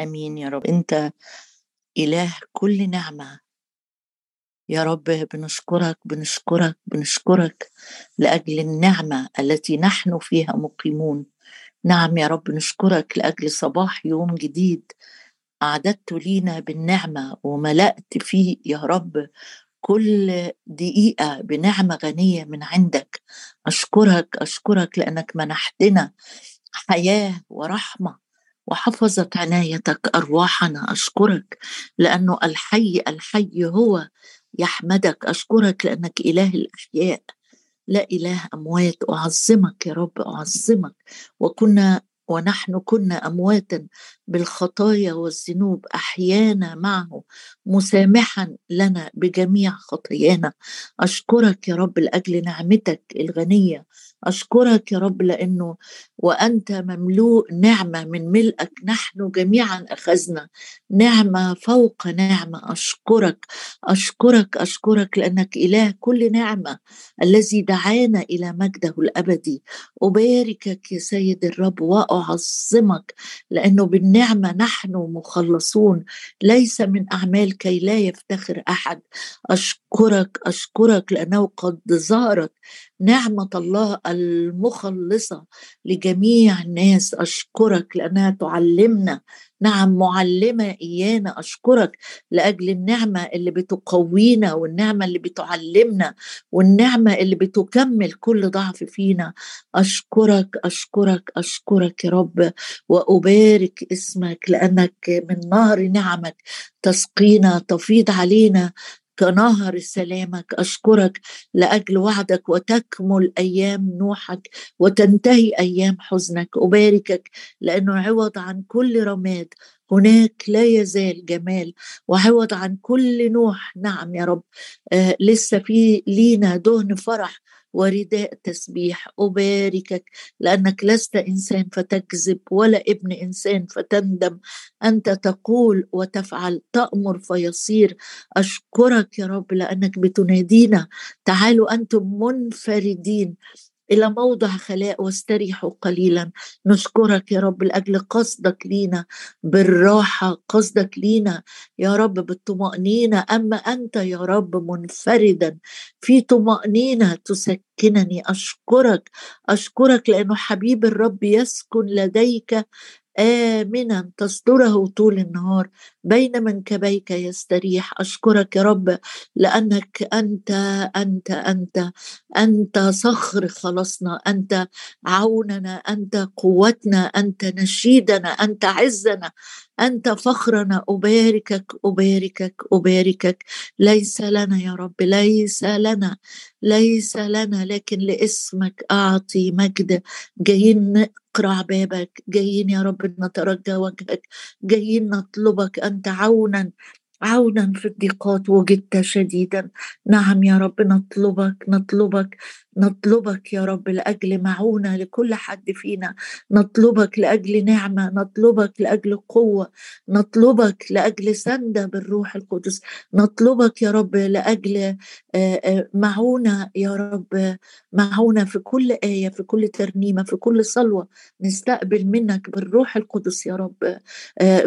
آمين يا رب. أنت إله كل نعمة. يا رب بنشكرك بنشكرك بنشكرك لأجل النعمة التي نحن فيها مقيمون. نعم يا رب نشكرك لأجل صباح يوم جديد أعددت لينا بالنعمة وملأت فيه يا رب كل دقيقة بنعمة غنية من عندك. أشكرك أشكرك لأنك منحتنا حياة ورحمة. وحفظت عنايتك أرواحنا أشكرك لأنه الحي الحي هو يحمدك أشكرك لأنك إله الأحياء. لا إله أموات أعظمك يا رب أعظمك. وكنا ونحن كنا أمواتا بالخطايا والذنوب أحيانا معه مسامحا لنا بجميع خطايانا. أشكرك يا رب لأجل نعمتك الغنية أشكرك يا رب لأنه وأنت مملوء نعمة من ملئك. نحن جميعا أخذنا نعمة فوق نعمة. أشكرك أشكرك أشكرك لأنك إله كل نعمة الذي دعانا إلى مجده الأبدي. أباركك يا سيد الرب وأعظمك لأنه بالنعمة نحن مخلصون. ليس من أعمال كي لا يفتخر أحد. أشكرك أشكرك لأنه قد ظهرت نعمة الله المخلصة لجميع الناس. أشكرك لأنها تعلمنا. نعم معلمة إيانا. أشكرك لأجل النعمة اللي بتقوينا والنعمة اللي بتعلمنا والنعمة اللي بتكمل كل ضعف فينا. أشكرك أشكرك أشكرك يا رب. وأبارك اسمك لأنك من نهر نعمك. تسقينا تفيض علينا. كنهر سلامك أشكرك لأجل وعدك وتكمل أيام نوحك وتنتهي أيام حزنك. أباركك لأنه عوض عن كل رماد هناك لا يزال جمال وعوض عن كل نوح. نعم يا رب. آه لسه في لينا دهن فرح. ورداء تسبيح أباركك لأنك لست إنسان فتكذب ولا ابن إنسان فتندم. أنت تقول وتفعل تأمر فيصير. أشكرك يا رب لأنك بتنادينا. تعالوا أنتم منفردين. إلى موضع خلاء واستريحوا قليلا. نشكرك يا رب لأجل قصدك لينا بالراحة قصدك لينا يا رب بالطمأنينة. أما أنت يا رب منفردا في طمأنينة تسكنني. أشكرك أشكرك لأنه حبيب الرب يسكن لديك آمنا تصدره طول النهار. بين منكبيك يستريح. أشكرك يا رب لأنك أنت أنت أنت أنت صخر خلصنا. أنت عوننا أنت قوتنا أنت نشيدنا أنت عزنا. أنت فخرنا. أباركك أباركك أباركك. ليس لنا يا رب ليس لنا ليس لنا لكن لاسمك أعطي مجد. جايين نقرع بابك جايين يا رب نترجى وجهك. جايين نطلبك أنت عونا عونا في الضيقات وجدت شديدا. نعم يا رب نطلبك نطلبك. نطلبك يا رب لأجل معونة لكل حد فينا. نطلبك لأجل نعمة نطلبك لأجل قوة نطلبك لأجل سندة بالروح القدس. نطلبك يا رب لأجل معونة يا رب معونة في كل آية في كل ترنيمة في كل صلوة نستقبل منك بالروح القدس يا رب.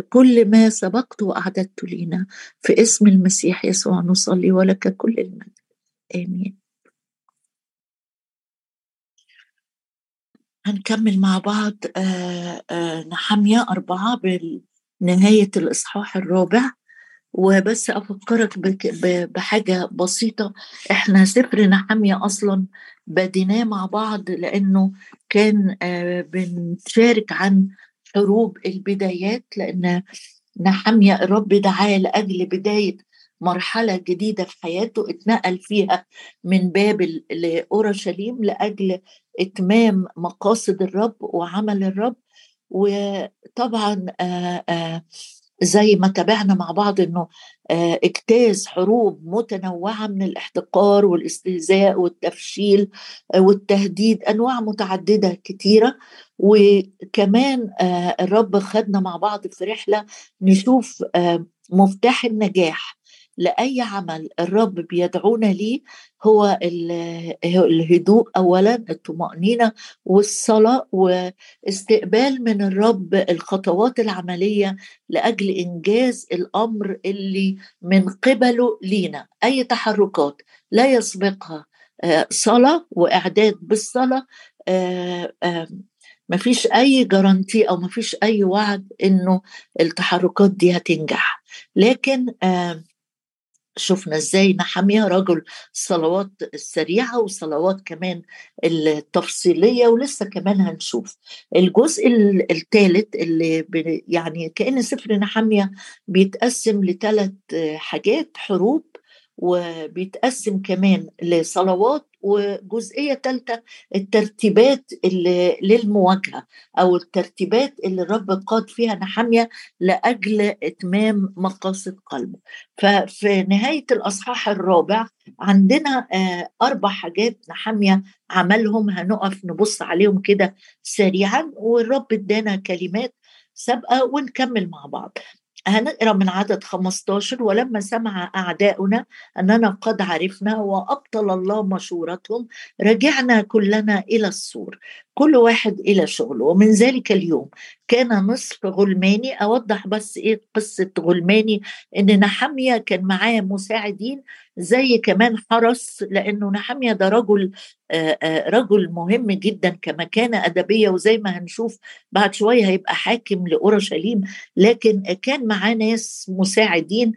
كل ما سبقت وأعددت لينا. في اسم المسيح يسوع نصلي ولك كل المجد. آمين. هنكمل مع بعض نحمية أربعة بنهاية الإصحاح الرابع. وبس أفكرك بحاجة بسيطة إحنا سفر نحمية أصلا بديناه مع بعض لأنه كان بنشارك عن حروب البدايات لأن نحمية الرب دعاه لأجل بداية مرحلة جديدة في حياته اتنقل فيها من بابل لأورشليم لأجل إتمام مقاصد الرب وعمل الرب وطبعا آآ آآ زي ما تابعنا مع بعض إنه إجتاز حروب متنوعة من الاحتقار والاستهزاء والتفشيل والتهديد أنواع متعددة كتيرة. وكمان الرب خدنا مع بعض في رحلة نشوف مفتاح النجاح. لأي عمل الرب بيدعونا ليه هو الهدوء اولا الطمأنينة والصلاة واستقبال من الرب الخطوات العملية لأجل إنجاز الأمر اللي من قبله لينا. أي تحركات لا يسبقها آه، صلاة وإعداد بالصلاة آه، آه، ما فيش أي جارانتي أو ما فيش أي وعد إنه التحركات دي هتنجح. لكن شفنا إزاي نحميها رجل صلوات السريعه وصلوات كمان التفصيلية ولسه كمان هنشوف. الجزء الثالث اللي يعني كأن سفر نحمية بيتقسم لثلاث حاجات حروب وبيتقسم كمان لصلوات وجزئية ثالثه الترتيبات اللي للمواجهة أو الترتيبات اللي الرب قاد فيها نحميه لأجل إتمام مقاصد قلبه. ففي نهاية الأصحاح الرابع عندنا آه، أربع حاجات نحميه عملهم هنقف نبص عليهم كده سريعا والرب ادانا كلمات سابقة ونكمل مع بعض. هنقرأ من عدد 15 ولما سمع أعداؤنا أننا قد عرفنا وأبطل الله مشورتهم رجعنا كلنا إلى السور كل واحد إلى شغله. ومن ذلك اليوم كان نصف غلماني. أوضح بس إيه قصة غلماني إن نحمية كان معاه مساعدين زي كمان حرس لأنه نحمية ده رجل رجل مهم جدا كمكانة أدبية وزي ما هنشوف بعد شوية هيبقى حاكم لأورشليم. لكن كان معاه ناس مساعدين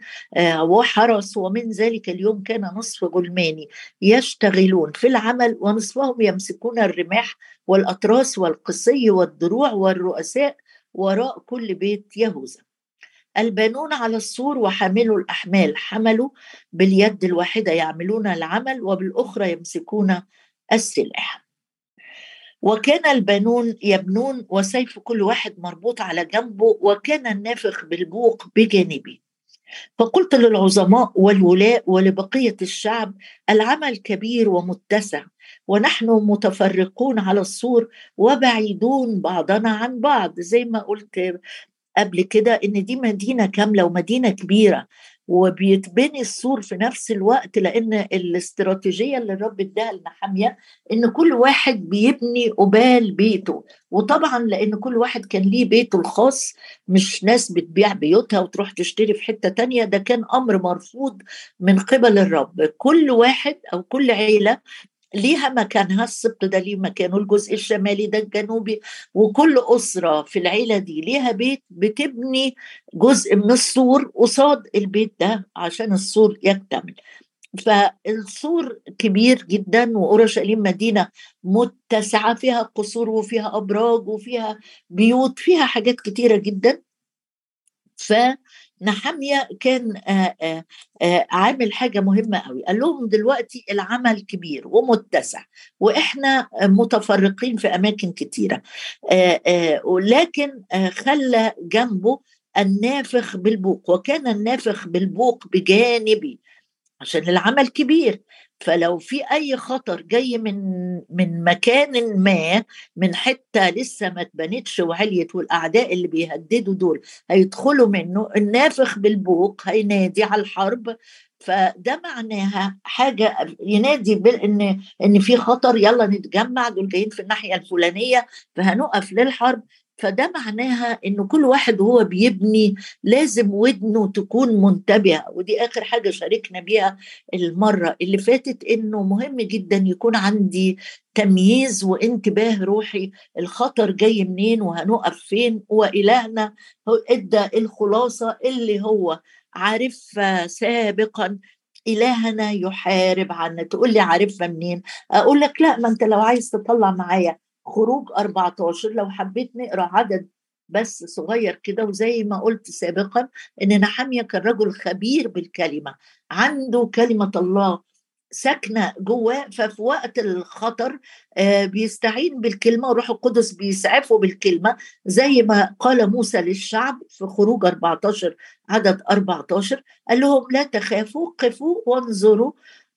وحرس ومن ذلك اليوم كان نصف غلماني. يشتغلون في العمل ونصفهم يمسكون الرماح والأطراس والقصي والدروع والرؤساء وراء كل بيت يهوذا. البانون على السور وحاملوا الأحمال حملوا باليد الواحدة يعملون العمل وبالأخرى يمسكون السلاح. وكان البانون يبنون وسيف كل واحد مربوط على جنبه وكان النافخ بالبوق بجانبه. فقلت للعظماء والولاء ولبقية الشعب العمل كبير ومتسع ونحن متفرقون على السور وبعيدون بعضنا عن بعض. زي ما قلت قبل كده إن دي مدينة كاملة ومدينة كبيرة. وبيتبني السور في نفس الوقت لأن الاستراتيجية اللي الرب اداها لنحامية إن كل واحد بيبني قبال بيته. وطبعا لأن كل واحد كان ليه بيته الخاص مش ناس بتبيع بيوتها وتروح تشتري في حتة تانية ده كان أمر مرفوض من قبل الرب. كل واحد أو كل عيلة ليها مكانها السبط ده ليه مكانه الجزء الشمالي ده الجنوبي وكل أسرة في العيلة دي ليها بيت بتبني جزء من السور قصاد البيت ده عشان السور يكتمل. فالسور كبير جدا وأورشليم مدينة متسعة فيها قصور وفيها أبراج وفيها بيوت فيها حاجات كتيرة جدا. ف نحمية كان آآ آآ عامل حاجة مهمة قوي قال لهم دلوقتي العمل كبير ومتسع وإحنا متفرقين في أماكن كتيرة. ولكن خلى جنبه النافخ بالبوق وكان النافخ بالبوق بجانبي. عشان العمل كبير. فلو في أي خطر جاي من من مكان ما من حتة لسه ما اتبنتش وعليت والأعداء اللي بيهددوا دول هيدخلوا منه النافخ بالبوق هينادي على الحرب. فده معناها حاجة ينادي بان إن في خطر يلا نتجمع دول جايين في الناحية الفلانية فهنقف للحرب. فده معناها إن كل واحد وهو بيبني لازم ودنه تكون منتبهة ودي آخر حاجة شاركنا بيها المرة اللي فاتت إنه مهم جدا يكون عندي تمييز وانتباه روحي الخطر جاي منين وهنقف فين وإلهنا إدى الخلاصة اللي هو عارفها سابقا إلهنا يحارب عنا. تقول لي عارفها منين؟ أقول لك لا ما أنت لو عايز تطلع معايا خروج 14 لو حبيت نقرأ عدد بس صغير كده وزي ما قلت سابقا إن نحمية كان رجل خبير بالكلمة. عنده كلمة الله ساكنة جواه ففي وقت الخطر آه، بيستعين بالكلمة وروح القدس بيسعفه بالكلمة. زي ما قال موسى للشعب في خروج 14 عدد 14 قال لهم لا تخافوا قفوا وانظروا.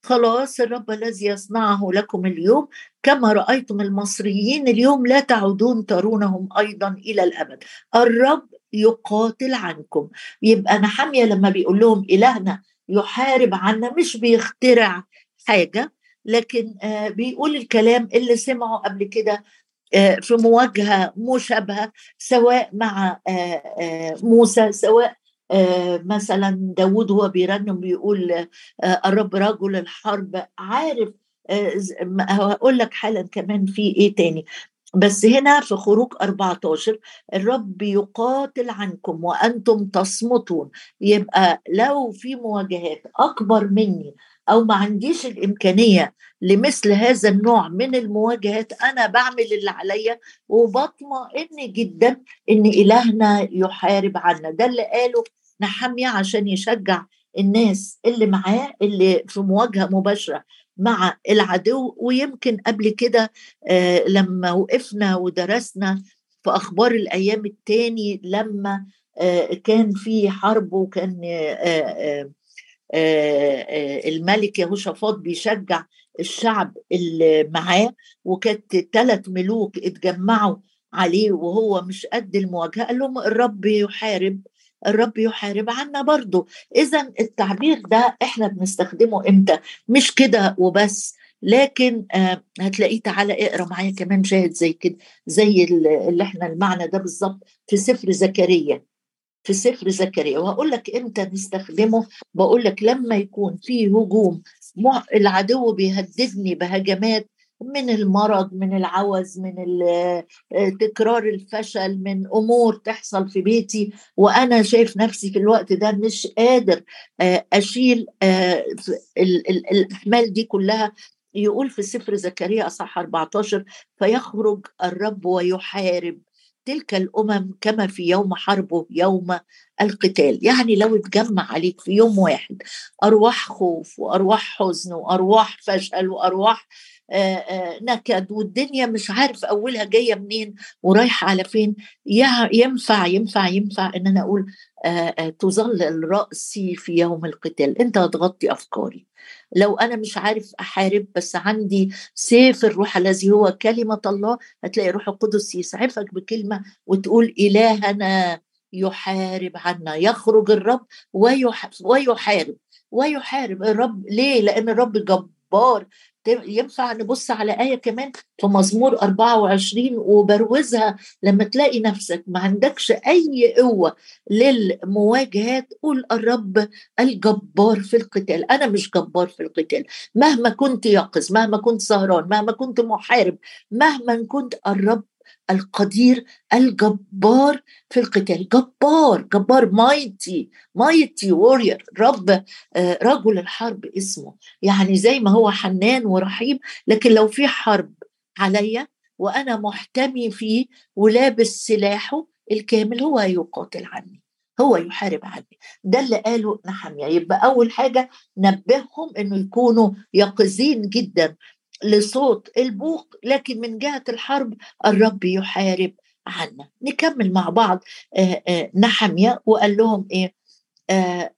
خلاص الرب الذي يصنعه لكم اليوم كما رأيتم المصريين اليوم لا تعودون ترونهم أيضا إلى الأبد. الرب يقاتل عنكم. يبقى نحمية لما بيقول لهم إلهنا يحارب عنا مش بيخترع حاجة لكن آه، بيقول الكلام اللي سمعه قبل كده آه، في مواجهة مشابهة سواء مع آه، موسى سواء مثلا داود هو بيرنم بيقول الرب رجل الحرب عارف هقول لك حالا كمان في إيه تاني. بس هنا في خروج 14 الرب يقاتل عنكم وأنتم تصمتون. يبقى لو في مواجهات أكبر مني أو ما عنديش الإمكانية لمثل هذا النوع من المواجهات أنا بعمل اللي عليا وبطمئن جدا إن إلهنا يحارب عنا. ده اللي قاله نحمية عشان يشجع الناس اللي معاه اللي في مواجهة مباشرة مع العدو. ويمكن قبل كده آه، لما وقفنا ودرسنا في أخبار الأيام التاني لما آه، كان في حرب وكان آه، الملك يهوشافاط بيشجع الشعب اللي معاه. وكانت ثلاث ملوك اتجمعوا عليه وهو مش قد المواجهة قال لهم الرب يحارب الرب يحارب عنا برضه اذا التعبير ده إحنا بنستخدمه إمتى؟ مش كده وبس لكن آه هتلاقيه تعالى اقرأ معايا كمان شاهد زي كده زي اللي إحنا المعنى ده بالظبط في سفر زكريا. في سفر زكريا وهقول لك إمتى نستخدمه. بقول لك لما يكون في هجوم العدو بيهددني بهجمات من المرض من العوز من آه، تكرار الفشل من أمور تحصل في بيتي. وأنا شايف نفسي في الوقت ده مش قادر آه، أشيل آه، الأحمال دي كلها. يقول في سفر زكريا اصح 14 فيخرج الرب ويحارب تلك الأمم كما في يوم حربه يوم القتال. يعني لو اتجمع عليك في يوم واحد أرواح خوف وأرواح حزن وأرواح فشل وأرواح نكد والدنيا مش عارف أولها جاية منين ورايحة على فين. ينفع ينفع ينفع إن أنا أقول تظلل راسي في يوم القتال. أنت هتغطي أفكاري. لو أنا مش عارف أحارب بس عندي سيف الروح الذي هو كلمة الله هتلاقي روح القدس يسعفك بكلمة وتقول إلهنا يحارب عنا. يخرج الرب ويحارب. ويحارب الرب ليه؟ لأن الرب جبار. ينفع نبص على آية كمان في مزمور 24 وبروزها لما تلاقي نفسك ما عندكش أي قوة للمواجهات قول الرب الجبار في القتال. أنا مش جبار في القتال. مهما كنت يقظ مهما كنت سهران مهما كنت محارب مهما كنت الرب القدير الجبار في القتال. جبار جبار مايتي مايتي وورير رب آه، رجل الحرب اسمه. يعني زي ما هو حنان ورحيم لكن لو في حرب عليا وأنا محتمي فيه ولابس سلاحه الكامل هو يقاتل عني هو يحارب عني. ده اللي قاله نحمية يبقى أول حاجة نبههم أنه يكونوا يقظين جدا. لصوت البوق لكن من جهة الحرب الرب يحارب عنا. نكمل مع بعض. نحمية وقال لهم إيه؟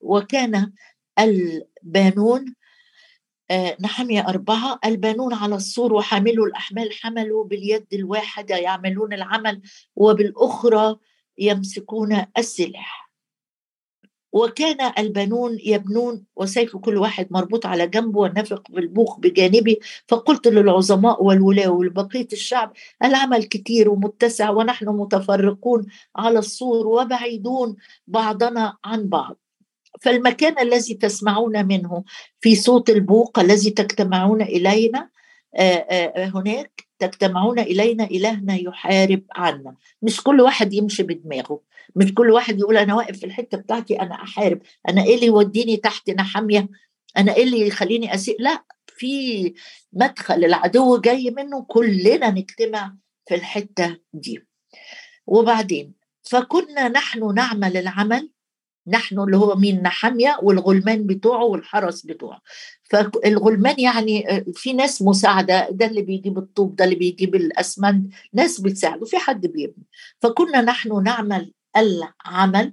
وكان البانون نحمية أربعة البانون على السور وحاملوا الأحمال حملوا باليد الواحدة يعملون العمل وبالأخرى يمسكون السلاح. وكان البنون يبنون وسيف كل واحد مربوط على جنبه والنفق بالبوخ بجانبه فقلت للعظماء والولاة ولبقية الشعب العمل كتير ومتسع ونحن متفرقون على السور وبعيدون بعضنا عن بعض. فالمكان الذي تسمعون منه في صوت البوق الذي تجتمعون إلينا هناك تجتمعون إلينا إلهنا يحارب عنا. مش كل واحد يمشي بدماغه. مش كل واحد يقول أنا واقف في الحتة بتاعتي أنا أحارب. أنا إيه اللي يوديني تحت نحامية؟ أنا إيه اللي يخليني أسيء؟ لا في مدخل العدو جاي منه كلنا نجتمع في الحتة دي. وبعدين فكنا نحن نعمل العمل نحن اللي هو مين؟ نحامية والغلمان بتوعه والحرس بتوعه. فالغلمان يعني في ناس مساعدة ده اللي بيجيب الطوب ده اللي بيجيب الأسمنت ناس بتساعده في حد بيبني. فكنا نحن نعمل العمل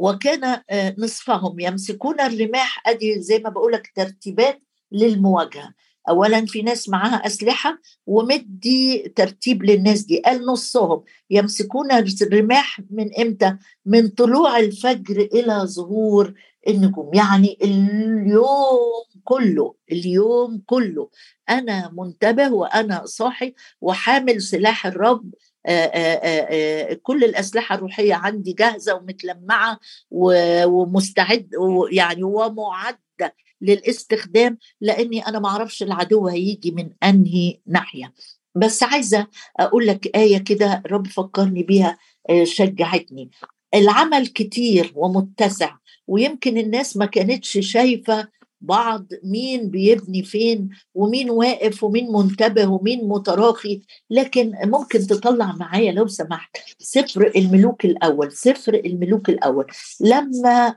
وكان آه، نصفهم يمسكون الرماح. أدي زي ما بقول لك ترتيبات للمواجهة. اولا في ناس معاها أسلحة ومدي ترتيب للناس دي. قال نصهم يمسكون الرماح من إمتى؟ من طلوع الفجر إلى ظهور النجوم. يعني اليوم كله اليوم كله أنا منتبه وأنا صاحي وحامل سلاح الرب كل الأسلحة الروحية عندي جاهزة ومتلمعة ومستعد يعني ومعدة للاستخدام لأني أنا ما أعرفش العدو هيجي من أنهي ناحية. بس عايزة أقول لك آية كده رب فكرني بيها شجعتني. العمل كتير ومتسع ويمكن الناس ما كانتش شايفة بعض مين بيبني فين ومين واقف ومين منتبه ومين متراخي. لكن ممكن تطلع معايا لو سمحت سفر الملوك الأول سفر الملوك الأول. لما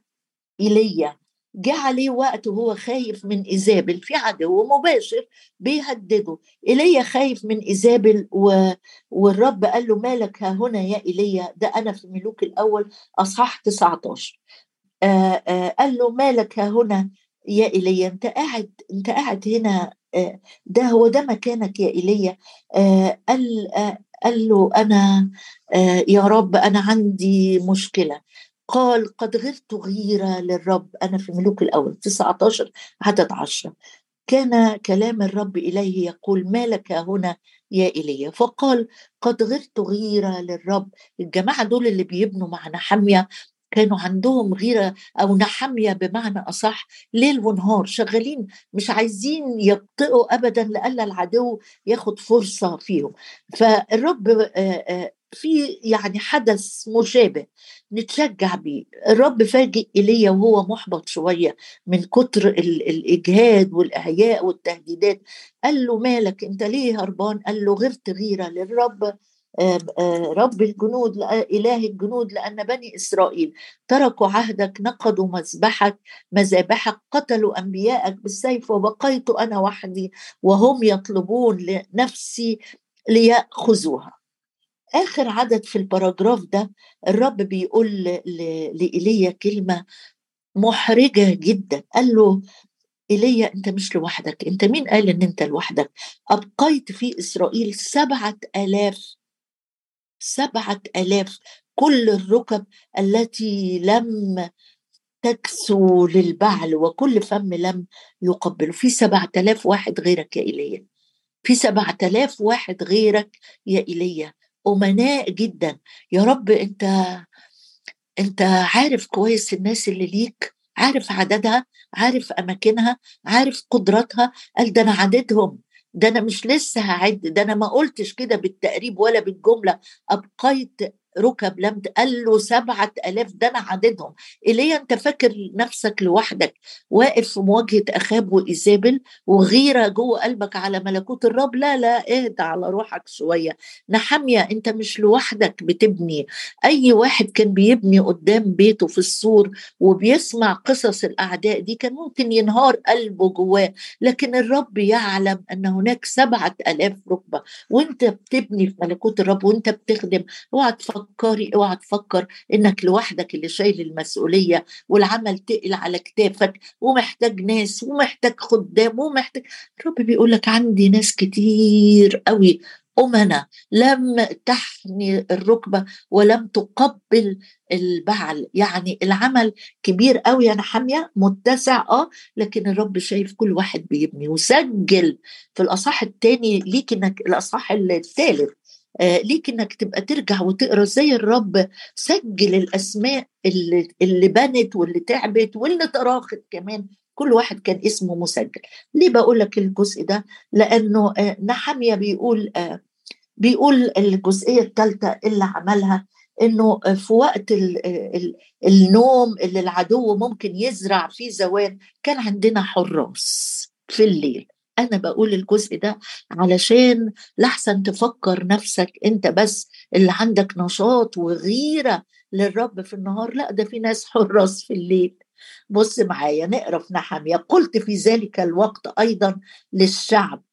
إيليا جه عليه وقت وهو خايف من إيزابل في عدو مباشر بيهدده. إيليا خايف من إيزابل و... والرب قال له مالك ها هنا يا إيليا؟ ده أنا في الملوك الأول أصحاح 19 آآ آآ قال له مالك ها هنا؟ يا ايليا أنت قاعد أنت قاعد هنا ده هو ده مكانك يا ايليا قال قال له أنا يا رب أنا عندي مشكلة. قال قد غرت غيرة للرب. أنا في ملوك الأول 19 عدد 10 كان كلام الرب إليه يقول ما لك هنا يا إيليا فقال قد غرت غيرة للرب. الجماعة دول اللي بيبنوا مع نحمية كانوا عندهم غيرة أو نحمية بمعنى أصح ليل ونهار شغالين مش عايزين يبطئوا أبدا لألا العدو ياخد فرصة فيهم. فالرب في يعني حدث مشابه نتشجع بيه. الرب فاجئ إيليا وهو محبط شوية من كتر الإجهاد والإعياء والتهديدات. قال له مالك؟ أنت ليه هربان؟ قال له غرت غيرة للرب رب الجنود إله الجنود لأن بني إسرائيل تركوا عهدك نقضوا مذبحك مذابحك قتلوا أنبياءك بالسيف وبقيت أنا وحدي وهم يطلبون لنفسي ليأخذوها. آخر عدد في الباراجراف ده الرب بيقول لإيليا كلمة محرجة جدا. قال له إيليا أنت مش لوحدك أنت مين قال أن أنت لوحدك؟ أبقيت في إسرائيل سبعة آلاف سبعة آلاف كل الركب التي لم تكسو للبعل وكل فم لم يقبل. في سبعة آلاف واحد غيرك يا إيليا. في سبعة آلاف واحد غيرك يا إيليا. أمناء جدا. يا رب أنت أنت عارف كويس الناس اللي ليك عارف عددها عارف أماكنها عارف قدراتها. قال ده أنا عددهم. ده أنا مش لسه هعد ده أنا ما قلتش كده بالتقريب ولا بالجملة أبقيت ركب لم قال له سبعة ألاف ده أنا عددهم. إلي أنت فاكر نفسك لوحدك واقف في مواجهة أخاب وإيزابل وغيرة جوه قلبك على ملكوت الرب؟ لا لا اهدى على روحك شوية. نحمية أنت مش لوحدك بتبني. أي واحد كان بيبني قدام بيته في السور وبيسمع قصص الأعداء دي كان ممكن ينهار قلبه جواه. لكن الرب يعلم أن هناك سبعة ألاف ركبة وأنت بتبني في ملكوت الرب وأنت بتخدم. اوعى تفكر تفكري اوعى تفكر انك لوحدك اللي شايل المسؤولية والعمل تقل على كتافك ومحتاج ناس ومحتاج خدام ومحتاج. الرب بيقول لك عندي ناس كتير قوي. أمنا لم تحني الركبة ولم تقبل البعل. يعني العمل كبير قوي. أنا حامية متسع آه لكن الرب شايف كل واحد بيبني وسجل. في الأصح الثاني ليك إنك الأصح الثالث آه ليك إنك تبقى ترجع وتقرأ زي الرب سجل الأسماء اللي, اللي بنت واللي تعبت واللي تراخت كمان. كل واحد كان اسمه مسجل. ليه بقول لك الجزء ده؟ لأنه آه نحمية بيقول آه بيقول الجزئية الثالثه اللي عملها إنه في وقت ال ال النوم اللي العدو ممكن يزرع فيه زوال كان عندنا حراس في الليل. أنا بقول الجزء ده علشان لحسن تفكر نفسك أنت بس اللي عندك نشاط وغيرة للرب في النهار لأ ده في ناس حراس في الليل. بص معايا نقرا في نحمية قلت في ذلك الوقت أيضا للشعب.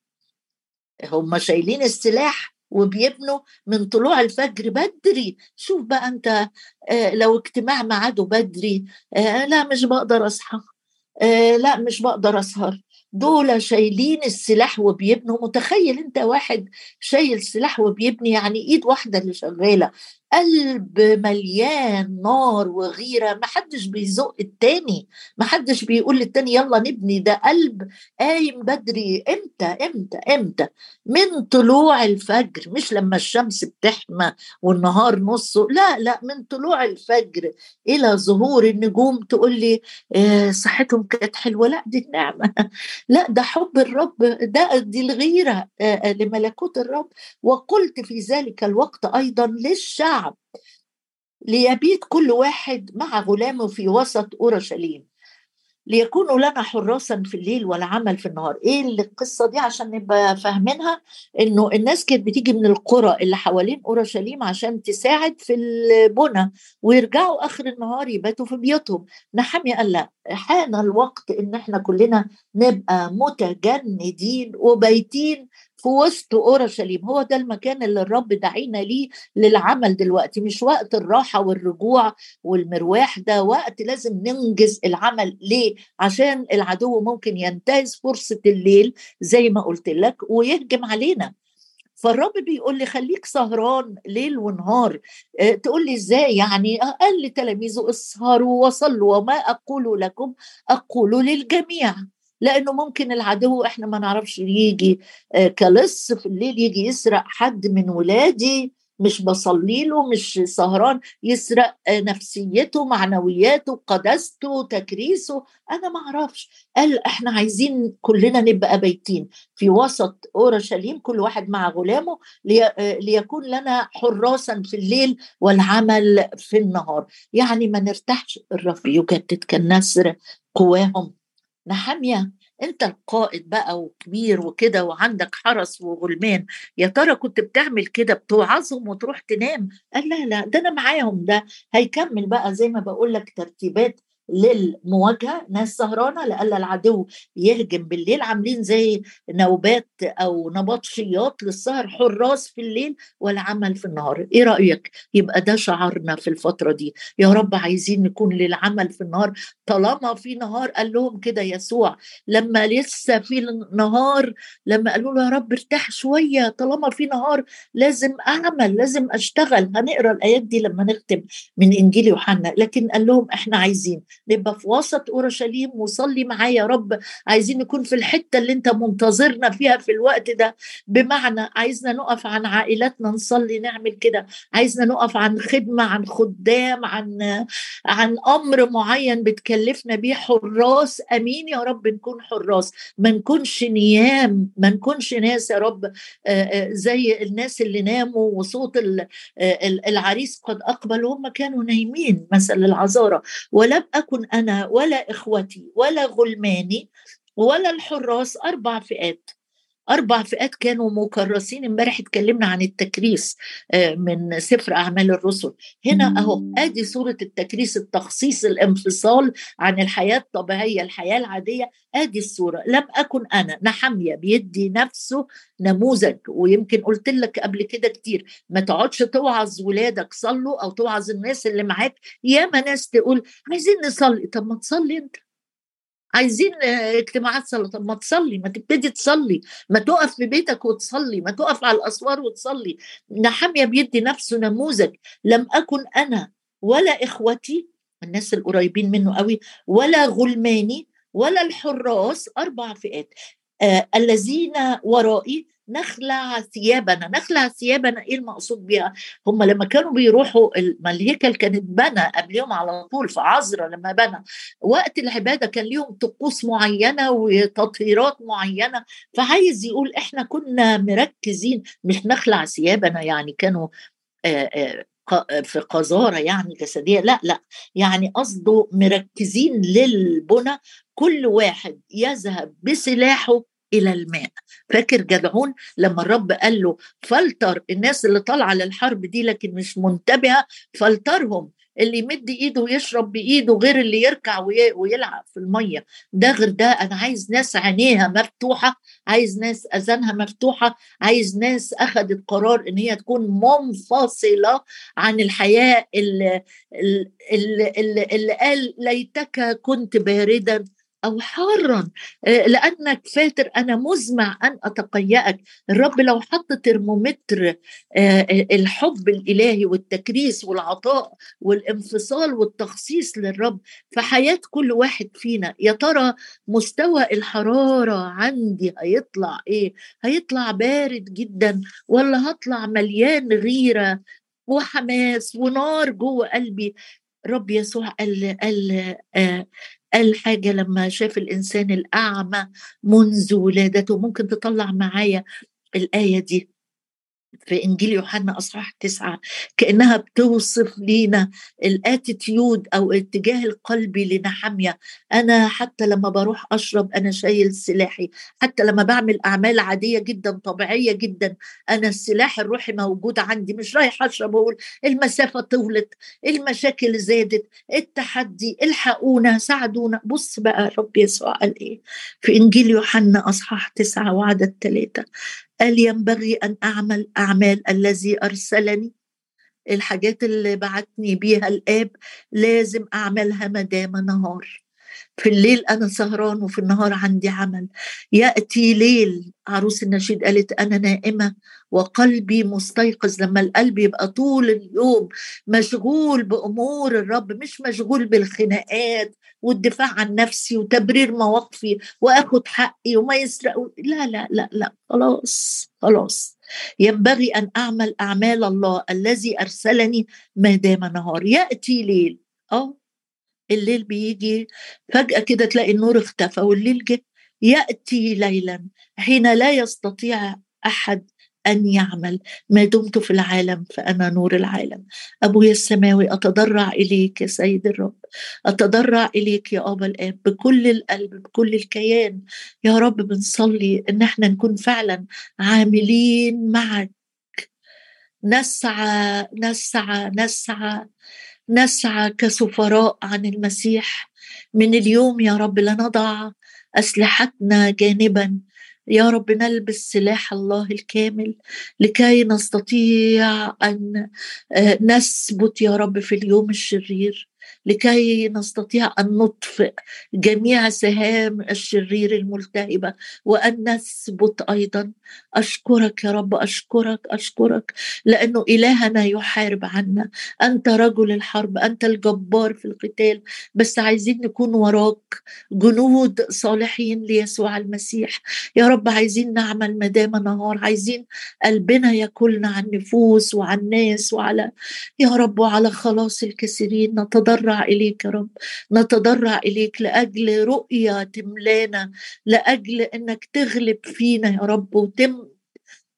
هم شايلين السلاح وبيبنوا من طلوع الفجر بدري. شوف بقى أنت لو اجتماع ميعاده بدري لا مش بقدر أصحى. لا مش بقدر أسهر. دول شايلين السلاح وبيبنوا. متخيل انت واحد شايل سلاح وبيبني يعني ايد واحدة اللي شغالة. قلب مليان نار وغيرة ما حدش بيزق التاني ما حدش بيقول للتاني يلا نبني ده قلب قايم بدري إمتى إمتى إمتى؟ من طلوع الفجر مش لما الشمس بتحمى والنهار نصه لا لا من طلوع الفجر إلى ظهور النجوم تقول لي آه صحتهم كانت حلوة. لا دي النعمة. لا ده حب الرب ده دي الغيرة آه, آه، لملكوت الرب. وقلت في ذلك الوقت أيضا للشعب الشعب ليبيت كل واحد مع غلامه في وسط أورشليم. ليكونوا لنا حراسا في الليل والعمل في النهار. إيه القصة دي؟ عشان نبقى فاهمينها إنه الناس كانت بتيجي من القرى اللي حوالين أورشليم عشان تساعد في البنى ويرجعوا آخر النهار يباتوا في بيوتهم. نحمي قال لا حان الوقت إن إحنا كلنا نبقى متجندين وبايتين في وسط أورشليم. هو ده المكان اللي الرب دعينا ليه للعمل دلوقتي مش وقت الراحة والرجوع والمرواح ده وقت لازم ننجز العمل. ليه؟ عشان العدو ممكن ينتهز فرصة الليل زي ما قلت لك ويهجم علينا. فالرب بيقول لي خليك سهران ليل ونهار. أه تقول لي إزاي؟ يعني قال لتلاميذه اسهروا وصلوا وما أقول لكم أقول للجميع. لأنه ممكن العدو إحنا ما نعرفش يجي آه، كلص في الليل يجي يسرق حد من ولادي مش بصلي له مش سهران يسرق آه، نفسيته معنوياته قداسته تكريسه. أنا ما أعرفش. قال إحنا عايزين كلنا نبقى بيتين. في وسط اورشليم كل واحد مع غلامه آه، ليكون لنا حراسا في الليل والعمل في النهار. يعني ما نرتاحش. الرب يجدد كالنسر قواهم. نحاميه أنت القائد بقى وكبير وكده وعندك حرس وغلمان يا ترى كنت بتعمل كده بتوعظهم وتروح تنام؟ قال لا لا ده أنا معاهم ده هيكمل بقى زي ما بقول لك ترتيبات للمواجهة ناس سهرانة لألا العدو يهجم بالليل عاملين زي نوبات أو نبطشيات للسهر حراس في الليل والعمل في النهار. إيه رأيك؟ يبقى ده شعارنا في الفترة دي. يا رب عايزين نكون للعمل في النهار. طالما في نهار قال لهم كده يسوع. لما لسه في نهار لما قالوا له يا رب ارتاح شوية طالما في نهار لازم أعمل لازم أشتغل. هنقرأ الآيات دي لما نختم من إنجيل يوحنا. لكن قال لهم إحنا عايزين نبقى في وسط أورشليم وصلي معايا يا رب. عايزين نكون في الحتة اللي انت منتظرنا فيها في الوقت ده. بمعنى عايزنا نقف عن عائلاتنا نصلي نعمل كده. عايزنا نقف عن خدمة عن خدام عن عن أمر معين بتكلفنا بيه. حراس آمين يا رب نكون حراس. ما نكونش نيام ما نكونش ناس يا رب. زي الناس اللي ناموا وصوت العريس قد أقبل وهم كانوا نايمين مثل العذاره ولم أكن أنا ولا إخوتي ولا غلماني ولا الحراس أربع فئات. أربع فئات كانوا مكرسين امبارح اتكلمنا عن التكريس آه، من سفر أعمال الرسل. هنا أهو آدي صورة التكريس التخصيص الانفصال عن الحياة الطبيعية الحياة العادية. آدي الصورة لم أكن أنا نحمية بيدي نفسه نموذج. ويمكن قلت لك قبل كده كتير ما تقعدش توعظ ولادك صلوا أو توعظ الناس اللي معاك. ياما ناس تقول عايزين نصلي. طب ما تصلي أنت. عايزين اجتماعات صلاه طب ما تصلي ما تبتدي تصلي ما تقف في بيتك وتصلي ما تقف على الأسوار وتصلي. نحمية بيدي نفسه نموذج. لم أكن أنا ولا إخوتي الناس القريبين منه قوي ولا غلماني ولا الحراس أربع فئات آه الذين ورائي نخلع ثيابنا نخلع ثيابنا إيه المقصود بها هم لما كانوا بيروحوا ما الهيكل كانت بنى قبلهم على طول في عذرا لما بنى وقت العبادة كان ليهم طقوس معينة وتطهيرات معينة فعايز يقول إحنا كنا مركزين مش نخلع ثيابنا يعني كانوا في قذارة يعني جسدية لا لا يعني قصده مركزين للبنى كل واحد يذهب بسلاحه إلى الماء. فاكر جدعون لما الرب قال له فلتر الناس اللي طالعة للحرب دي لكن مش منتبهة فلترهم. اللي يمد إيده ويشرب بإيده غير اللي يركع ويلعب في المية. ده غير ده أنا عايز ناس عينيها مفتوحة عايز ناس أذانها مفتوحة عايز ناس اخذت قرار إن هي تكون منفصلة عن الحياة اللي, اللي, اللي, اللي قال ليتك كنت باردا. أو حارا آه، لأنك فاتر أنا مزمع أن أتقيأك. الرب لو حط ترمومتر آه، آه، الحب الإلهي والتكريس والعطاء والانفصال والتخصيص للرب في حياة كل واحد فينا يا ترى مستوى الحرارة عندي هيطلع إيه؟ هيطلع بارد جدا ولا هطلع مليان غيرة وحماس ونار جوه قلبي؟ رب يسوع قال قال قال حاجة لما شاف الإنسان الأعمى منذ ولادته ممكن تطلع معايا الآية دي. في إنجيل يوحنا أصحاح تسعة كأنها بتوصف لينا الأتيتيود أو الاتجاه القلبي لنحمية أنا حتى لما بروح أشرب أنا شايل سلاحي. حتى لما بعمل أعمال عادية جدا طبيعية جدا أنا السلاح الروحي موجود عندي مش رايح أشرب وأقول المسافة طولت المشاكل زادت التحدي الحقونا ساعدونا. بص بقى رب يسوع قال إيه؟ في إنجيل يوحنا أصحاح تسعة وعدد ثلاثة قال ينبغي أن أعمل أعمال الذي أرسلني. الحاجات اللي بعتني بيها الآب لازم أعملها ما دام نهار. في الليل أنا سهران وفي النهار عندي عمل. يأتي ليل عروس النشيد قالت أنا نائمة وقلبي مستيقظ لما القلب يبقى طول اليوم مشغول بأمور الرب مش مشغول بالخناقات والدفاع عن نفسي وتبرير مواقفي وآخد حقي وما يسرق لا لا لا لا خلاص خلاص. ينبغي أن أعمل أعمال الله الذي أرسلني ما دام نهار. يأتي ليل آه. الليل بيجي فجأة كده تلاقي النور اختفى والليل جه. يأتي ليلا حين لا يستطيع أحد أن يعمل ما دمت في العالم فأنا نور العالم. أبويا السماوي أتضرع إليك يا سيد الرب. أتضرع إليك يا أبا الآب بكل القلب بكل الكيان. يا رب بنصلي إن إحنا نكون فعلا عاملين معك. نسعى نسعى نسعى نسعى كسفراء عن المسيح. من اليوم يا رب لنضع أسلحتنا جانبا يا رب نلبس سلاح الله الكامل لكي نستطيع أن آه، نثبت يا رب في اليوم الشرير. لكي نستطيع أن نطفئ جميع سهام الشرير الملتهبة وأن نثبت أيضا. أشكرك يا رب أشكرك أشكرك. لأنه إلهنا يحارب عنا. أنت رجل الحرب أنت الجبار في القتال. بس عايزين نكون وراك جنود صالحين ليسوع المسيح. يا رب عايزين نعمل مدام نهار. عايزين قلبنا ياكلنا عن نفوس وعن ناس وعلى يا رب وعلى خلاص الكثيرين. نتضرع إليك يا رب. نتضرع إليك لأجل رؤية تملانا لأجل إنك تغلب فينا يا رب وتم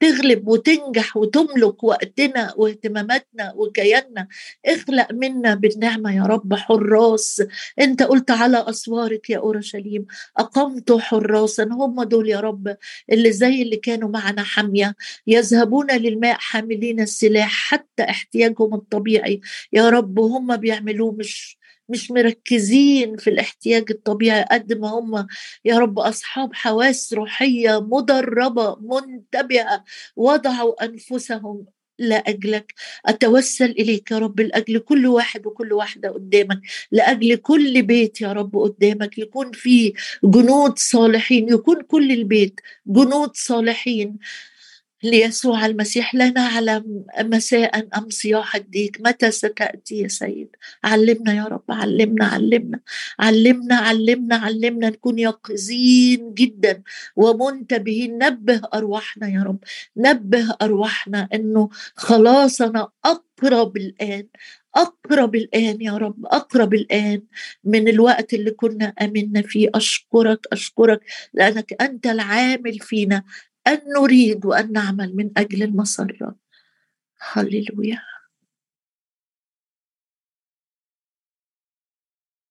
تغلب وتنجح وتملك وقتنا واهتماماتنا وكياننا. اخلق منا بالنعمة يا رب حراس. انت قلت على أسوارك يا أورشليم أقمت حراسا. هم دول يا رب اللي زي اللي كانوا معنا حامية. يذهبون للماء حاملين السلاح حتى احتياجهم الطبيعي. يا رب هم بيعملوه مش مش مركزين في الاحتياج الطبيعي قد ما هم. يا رب أصحاب حواس روحية مدربة منتبهة وضعوا أنفسهم لأجلك. أتوسل إليك يا رب لأجل كل واحد وكل واحدة قدامك لأجل كل بيت يا رب قدامك. يكون فيه جنود صالحين يكون كل البيت جنود صالحين. ليسوع المسيح لا نعلم مساء أم صياح الديك متى ستأتي يا سيد؟ علمنا يا رب علمنا علمنا علمنا علمنا علمنا نكون يقظين جدا ومنتبهين نبه أرواحنا يا رب نبه أرواحنا أنه خلاصنا أقرب الآن أقرب الآن يا رب أقرب الآن من الوقت اللي كنا أمنا فيه. أشكرك أشكرك لأنك أنت العامل فينا. أن نريد وأن نعمل من أجل المسرة هللويا.